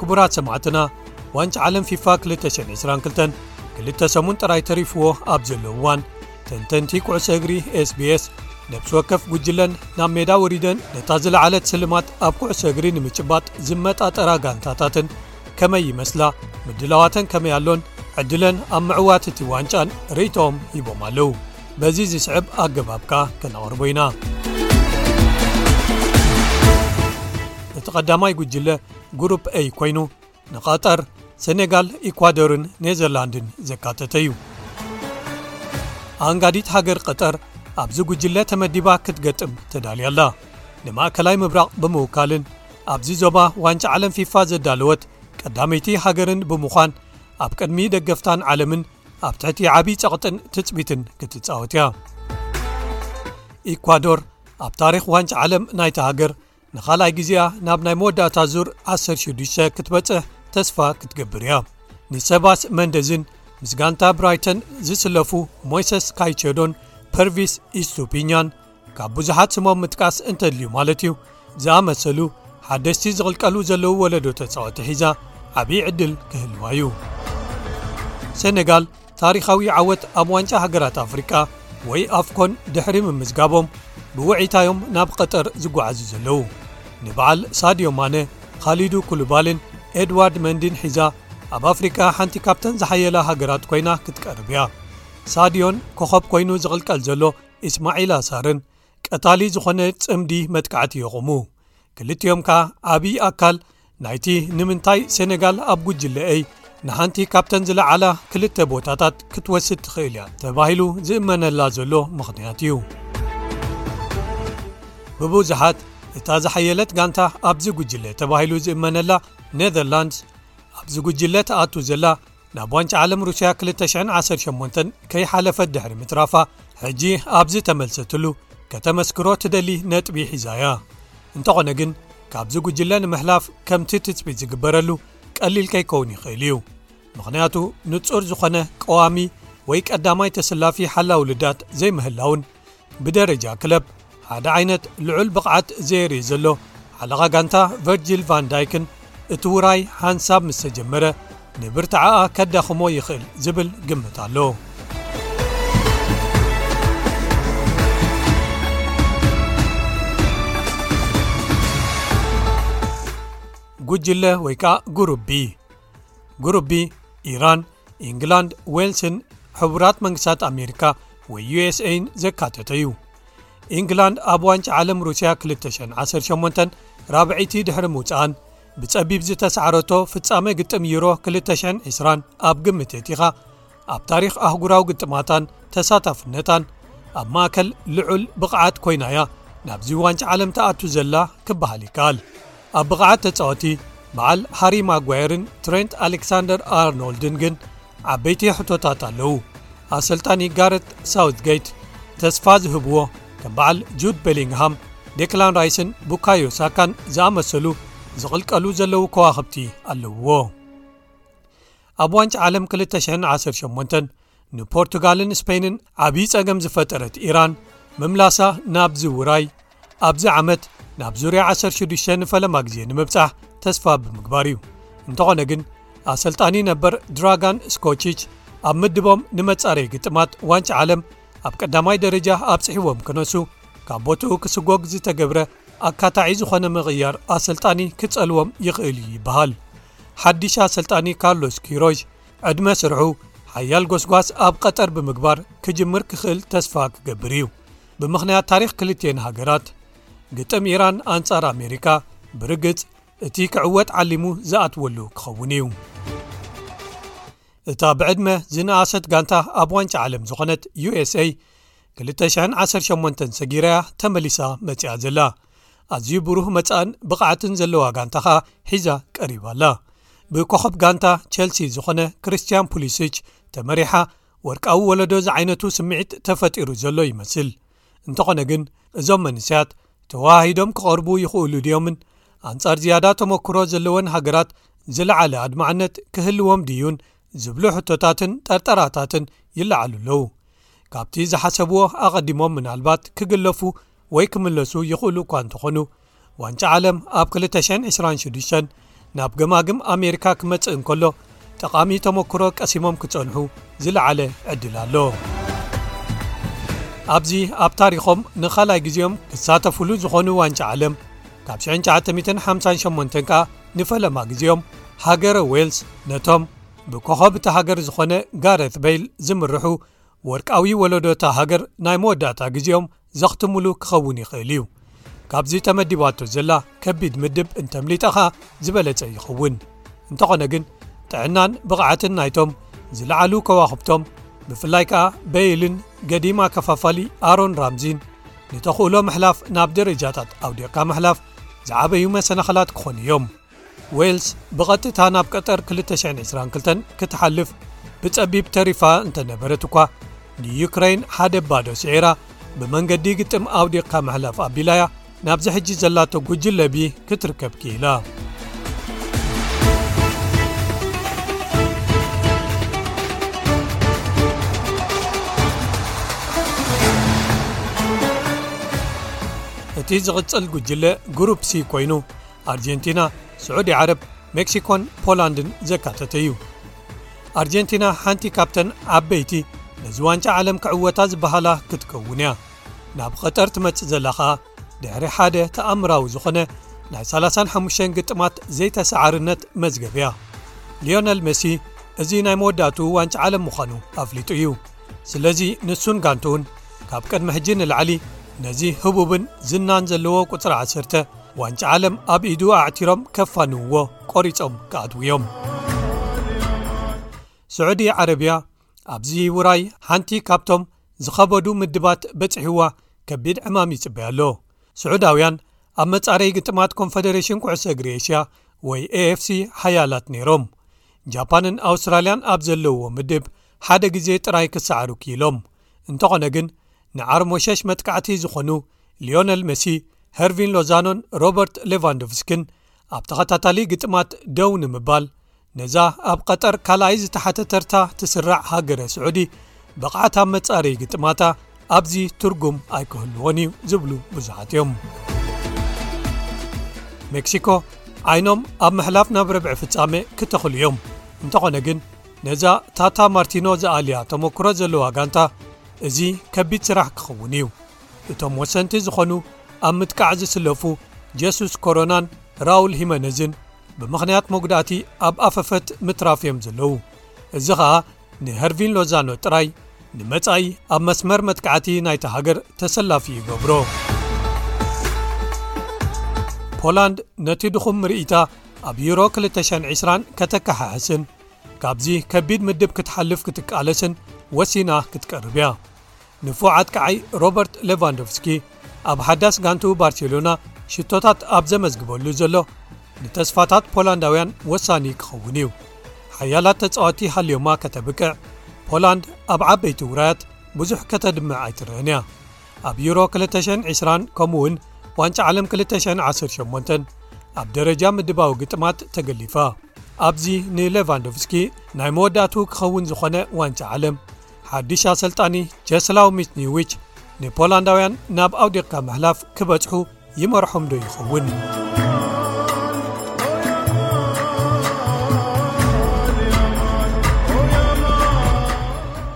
ክቡራት ሰማዕትና ዋንጭ ዓለም ፊፋ 222 ክልተ ሰሙን ጥራይ ተሪፍዎ ኣብ ዘለውዋን ተንተንቲ ኩዕሶ እግሪ SBS ነብሲ ወከፍ ጉጅለን ናብ ሜዳ ወሪደን ነታ ዝለዓለት ስልማት ኣብ ኩዕሶ እግሪ ንምጭባጥ ዝመጣጠራ ጋንታታትን ከመይ ይመስላ ምድላዋተን ከመይ ኣሎን ዕድለን ኣብ ምዕዋት እቲ ዋንጫን ርእቶም ሂቦም ኣለዉ በዚ ዝስዕብ ኣገባብካ ከነቕርቦ ኢና እቲ ቐዳማይ ጉጅለ ጉሩፕ a ኮይኑ ንቐጠር ሰኔጋል ኢኳዶርን ኔዘርላንድን ዘካተተ እዩ ኣንጋዲት ሃገር ቐጠር ኣብዚ ጕጅለ ተመዲባ ክትገጥም ተዳልያ ኣላ ንማእከላይ ምብራቕ ብምውካልን ኣብዚ ዞባ ዋንጫ ዓለም ፊፋ ዘዳለወት ቀዳመይቲ ሃገርን ብምዃን ኣብ ቅድሚ ደገፍታን ዓለምን ኣብ ትሕቲ ዓብዪ ጸቕጥን ትጽቢትን ክትጻወት እያ ኢኳዶር ኣብ ታሪኽ ዋንጫ ዓለም ናይቲ ሃገር ንኻልኣይ ግዜኣ ናብ ናይ መወዳእታ ዙር ዓሰርተ ሽዱሽተ ክትበጽሕ ተስፋ ክትገብር እያ ንሰባስ መንደዝን ምስ ጋንታ ብራይተን ዝስለፉ ሞይሰስ ካይቸዶን ፐርቪስ ኢስቱፒኛን ካብ ብዙሓት ስሞም ምጥቃስ እንተድልዩ ማለት እዩ ዝኣመሰሉ ሓደስቲ ዝቕልቀሉ ዘለዉ ወለዶ ተጻወቲ ሒዛ ዓብዪ ዕድል ክህልዋ እዩ ሰነጋል ታሪኻዊ ዓወት ኣብ ዋንጫ ሃገራት ኣፍሪቃ ወይ ኣፍኮን ድሕሪ ምምዝጋቦም ብውዕኢታ'ዮም ናብ ቐጠር ዝጓዓዙ ዘለዉ። ንበዓል ሳድዮ ማነ፣ ኻሊዱ ኩሉባሊን ኤድዋርድ መንዲን ሒዛ ኣብ ኣፍሪቃ ሓንቲ ካብተን ዝሓየላ ሃገራት ኮይና ክትቀርብ'ያ። ሳድዮን ኮኾብ ኮይኑ ዝቕልቀል ዘሎ ኢስማዒላ ሳርን ቀታሊ ዝኾነ ጽምዲ መጥቃዕቲ የቑሙ። ክልቲኦም ከኣ ኣብዪ ኣካል ናይቲ ንምንታይ ሰነጋል ኣብ ጕጅለኤይ ንሓንቲ ካብተን ዝለዓላ ክልተ ቦታታት ክትወስድ ትኽእል እያ ተባሂሉ ዝእመነላ ዘሎ ምኽንያት እዩ ብብዙሓት እታ ዝሓየለት ጋንታ ኣብዚ ጕጅለ ተባሂሉ ዝእመነላ ነዘርላንድስ ኣብዚ ጕጅለ ተኣቱ ዘላ ናብ ዋንጫ ዓለም ሩስያ 218 ከይሓለፈት ድሕሪ ምትራፋ ሕጂ ኣብዚ ተመልሰትሉ ከተመስክሮ ትደሊ ነጥቢ ሒዛ እያ እንተኾነ ግን ካብዚ ጉጅለ ንምሕላፍ ከምቲ ትፅቢት ዝግበረሉ ቀሊል ከይከውን ይኽእል እዩ ምኽንያቱ ንፁር ዝኾነ ቀዋሚ ወይ ቀዳማይ ተስላፊ ሓላው ልዳት ዘይምህላውን ብደረጃ ክለብ ሓደ ዓይነት ልዑል ብቕዓት ዘየርይ ዘሎ ሓለቓ ጋንታ ቨርጅል ቫንዳይክን እቲ ውራይ ሓንሳብ ምስ ተጀመረ ንብርትዓኣ ከዳኽሞ ይኽእል ዝብል ግምት ኣሎ ጉጅለ ወይ ከኣ ጉሩቢ ጉሩብ ቢ ኢራን ኢንግላንድ ዌልስን ሕቡራት መንግስታት ኣሜሪካ ወይ usaይን ዘካተተ እዩ ኢንግላንድ ኣብ ዋንጭ ዓለም ሩስያ 218 ራብዐይቲ ድሕሪ ምውፅኣን ብፀቢብ ዝተሰዕረቶ ፍፃመ ግጥም ዩሮ 220 ኣብ ግምት እቲኻ ኣብ ታሪኽ ኣህጉራዊ ግጥማታን ተሳታፍነታን ኣብ ማእከል ልዑል ብቕዓት ኮይና እያ ናብዚ ዋንጫ ዓለም ትኣቱ ዘላ ክበሃል ይከኣል ኣብ ብቕዓት ተጻወቲ በዓል ሃሪ ማጓየርን ትረንት ኣሌክሳንደር ኣርኖልድን ግን ዓበይቲ ሕቶታት ኣለዉ ኣሰልጣኒ ጋረት ሳውትገይት ተስፋ ዝህብዎ ከም በዓል ጁድ ቤሊንግሃም ዴክላን ራይስን ቡካዮሳካን ዝኣመሰሉ ዝቕልቀሉ ዘለዉ ከዋኽብቲ ኣለውዎ ኣብ ዋንጭ ዓለም 2ዓሰርተ8 ንፖርቱጋልን ስፐይንን ዓብዪ ጸገም ዝፈጠረት ኢራን ምምላሳ ናብዚ ውራይ ኣብዚ ዓመት ናብ ዙርያ 16 ንፈለማ ግዜ ንምብጻሕ ተስፋ ብምግባር እዩ እንተኾነ ግን ኣሰልጣኒ ነበር ድራጋን ስኮችች ኣብ ምድቦም ንመጻረይ ግጥማት ዋንጭ ዓለም ኣብ ቀዳማይ ደረጃ ኣብጽሕዎም ክነሱ ካብ ቦትኡ ክስጎግ ዝተገብረ ኣካታዒ ዝኾነ ምቕያር ኣሰልጣኒ ክጸልዎም ይኽእል እዩ ይበሃል ሓድሽ ኣሰልጣኒ ካርሎስ ኪሮዥ ዕድመ ስርሑ ሓያል ጎስጓስ ኣብ ቐጠር ብምግባር ክጅምር ክኽእል ተስፋ ክገብር እዩ ብምኽንያት ታሪክ ክልትን ሃገራት ግጥም ኢራን ኣንጻር ኣሜሪካ ብርግጽ እቲ ክዕወት ዓሊሙ ዝኣትወሉ ክኸውን እዩ እታ ብዕድመ ዝነኣሰት ጋንታ ኣብ ዋንጫ ዓለም ዝኾነት usa 218 ሰጊራያ ተመሊሳ መጺኣ ዘላ ኣዝዩ ብሩህ መጻእን ብቕዓትን ዘለዋ ጋንታ ከኣ ሒዛ ቀሪባ ኣላ ብኮኸብ ጋንታ ቸልሲ ዝኾነ ክርስትያን ፖሊስች ተመሪሓ ወርቃዊ ወለዶ ዝዓይነቱ ስምዒት ተፈጢሩ ዘሎ ይመስል እንተኾነ ግን እዞም መንሰያት ተዋሂዶም ክቐርቡ ይኽእሉ ድዮምን ኣንጻር ዝያዳ ተመክሮ ዘለዎን ሃገራት ዝለዓለ ኣድማዕነት ክህልዎም ድዩን ዝብሉ ሕቶታትን ጠርጠራታትን ይለዓሉ ኣለዉ ካብቲ ዝሓሰብዎ ኣቐዲሞም ምናልባት ክግለፉ ወይ ክምለሱ ይኽእሉ እኳ እንተኾኑ ዋንጫ ዓለም ኣብ 226 ናብ ገማግም ኣሜሪካ ክመጽእ እንከሎ ጠቓሚ ተመክሮ ቀሲሞም ክጸንሑ ዝለዓለ ዕድል ኣሎ ኣብዚ ኣብ ታሪኾም ንኻልይ ግዜኦም ክሳተፍሉ ዝኾኑ ዋንጫ ዓለም ካብ 1958 ከኣ ንፈለማ ግዜኦም ሃገረ ዌልስ ነቶም ብኮኸብ እቲ ሃገር ዝኾነ ጋረት በይል ዝምርሑ ወርቃዊ ወለዶታ ሃገር ናይ መወዳእታ ግዜኦም ዘኽትሙሉ ክኸውን ይኽእል እዩ። ካብዚ ተመዲባቶ ዘላ ከቢድ ምድብ እንተምሊጠ ኸኣ ዝበለጸ ይኽውን። እንተኾነ ግን ጥዕናን ብቕዓትን ናይቶም ዝለዓሉ ከዋኽብቶም ብፍላይ ከኣ በይልን ገዲም ኣከፋፋሊ ኣሮን ራምዚን ንተኽእሎ ምሕላፍ ናብ ደረጃታት ኣውዲቕካ ምሕላፍ ዝዓበዩ መሰናኽላት ክኾኑ እዮም። ዌልስ ብቐጥታ ናብ ቀጠር 2022 ክትሓልፍ ብጸቢብ ተሪፋ እንተነበረት እኳ ንዩክረይን ሓደ ባዶ ስዒራ ብመንገዲ ግጥም ኣውዲቕካ ምሕላፍ ኣቢላ'ያ ናብዚ ሕጂ ዘላቶ ጉጅለ ቢ ክትርከብ ክኢላ። እቲ ዝቕጽል ጉጅለ ግሩፕ ሲ ኮይኑ ኣርጀንቲና፣ ስዑዲ ዓረብ፣ ሜክሲኮን ፖላንድን ዘካተተ እዩ። ኣርጀንቲና ሓንቲ ካብተን ዓበይቲ ነዚ ዋንጫ ዓለም ክዕወታ ዝበሃላ ክትከውን እያ። ናብ ቐጠር ትመጽእ ዘላ ኸኣ ድሕሪ ሓደ ተኣምራዊ ዝኾነ ናይ 35 ግጥማት ዘይተሰዓርነት መዝገብ እያ። ሊዮነል መሲ እዚ ናይ መወዳእትኡ ዋንጫ ዓለም ምዃኑ ኣፍሊጡ እዩ። ስለዚ ንሱን ጋንትኡን ካብ ቅድሚ ሕጂ ንላዕሊ ነዚ ህቡብን ዝናን ዘለዎ ቁጽሪ ዓሰርተ ዋንጫ ዓለም ኣብ ኢዱ ኣዕቲሮም ከፋንውዎ ቆሪጾም ክኣትውዮም ስዑዲ ዓረብያ ኣብዚ ውራይ ሓንቲ ካብቶም ዝኸበዱ ምድባት በጽሕዋ ከቢድ ዕማም ይጽበያ ኣሎ ስዑዳውያን ኣብ መጻረይ ግጥማት ኮንፈደሬሽን ኩዕሰ እግሪ ኤሽያ ወይ afc ሓያላት ነይሮም ጃፓንን ኣውስትራልያን ኣብ ዘለዎ ምድብ ሓደ ግዜ ጥራይ ክሰዕሩ ክኢሎም እንተኾነ ግን ንዓርሞሸሽ መጥቃዕቲ ዝኾኑ ሊዮነል መሲ ሀርቪን ሎዛኖን ሮበርት ሌቫንዶቭስክን ኣብ ተኸታታሊ ግጥማት ደው ንምባል ነዛ ኣብ ቐጠር ካልኣይ ዝተሓተተርታ ትስራዕ ሃገረ ስዑዲ ብቕዓት ኣብ መጻርይ ግጥማታ ኣብዚ ትርጉም ኣይክህልዎን እዩ ዝብሉ ብዙሓት እዮም ሜክሲኮ ዓይኖም ኣብ ምሕላፍ ናብ ረብዒ ፍጻመ ክተኽሉ እዮም እንተኾነ ግን ነዛ ታታ ማርቲኖ ዝኣልያ ተመክሮ ዘለዋ ጋንታ እዚ ከቢድ ስራሕ ክኽውን እዩ። እቶም ወሰንቲ ዝኾኑ ኣብ ምጥቃዕ ዝስለፉ ጀሱስ ኮሮናን ራውል ሂመነዝን ብምኽንያት መጉዳእቲ ኣብ ኣፈፈት ምትራፍ እዮም ዘለዉ። እዚ ኸኣ ንሀርቪን ሎዛኖ ጥራይ ንመጻኢ ኣብ መስመር መጥቃዕቲ ናይታ ሃገር ተሰላፊ ይገብሮ። ፖላንድ ነቲ ድኹም ምርኢታ ኣብ ዩሮ 220 ከተከሓሕስን ካብዚ ከቢድ ምድብ ክትሓልፍ ክትቃለስን ወሲና ክትቀርብ እያ። ንፉዕ ኣጥቃዓይ ሮበርት ሌቫንዶቭስኪ ኣብ ሓዳስ ጋንቱ ባርሴሎና ሽቶታት ኣብ ዘመዝግበሉ ዘሎ ንተስፋታት ፖላንዳውያን ወሳኒ ክኸውን እዩ። ሓያላት ተጻወቲ ሃልዮማ ከተብቅዕ ፖላንድ ኣብ ዓበይቲ ውራያት ብዙሕ ከተድምዕ ኣይትረአን እያ። ኣብ ዩሮ 20020 ከምኡውን ዋንጫ ዓለም 218 ኣብ ደረጃ ምድባዊ ግጥማት ተገሊፋ ኣብዚ ንሌቫንዶቭስኪ ናይ መወዳእቱ ክኸውን ዝኾነ ዋንጫ ዓለም ሓድሽ ኣሰልጣኒ ቸስላው ሚትኒዊች ንፖላንዳውያን ናብ ኣውዲቕካ ምሕላፍ ክበጽሑ ይመርሖም ዶ ይኸውን?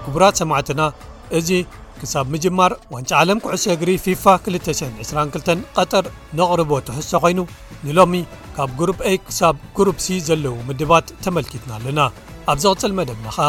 ክቡራት ሰማዕትና እዚ ክሳብ ምጅማር ዋንጫ ዓለም ኩዕሶ እግሪ ፊፋ 222 ቀጠር ነቕርቦ ትሕሶ ኮይኑ ንሎሚ ካብ ጉሩብ a ክሳብ ጉሩብ c ዘለዉ ምድባት ተመልኪትና ኣለና ኣብ ዝቕጽል መደብና ኸኣ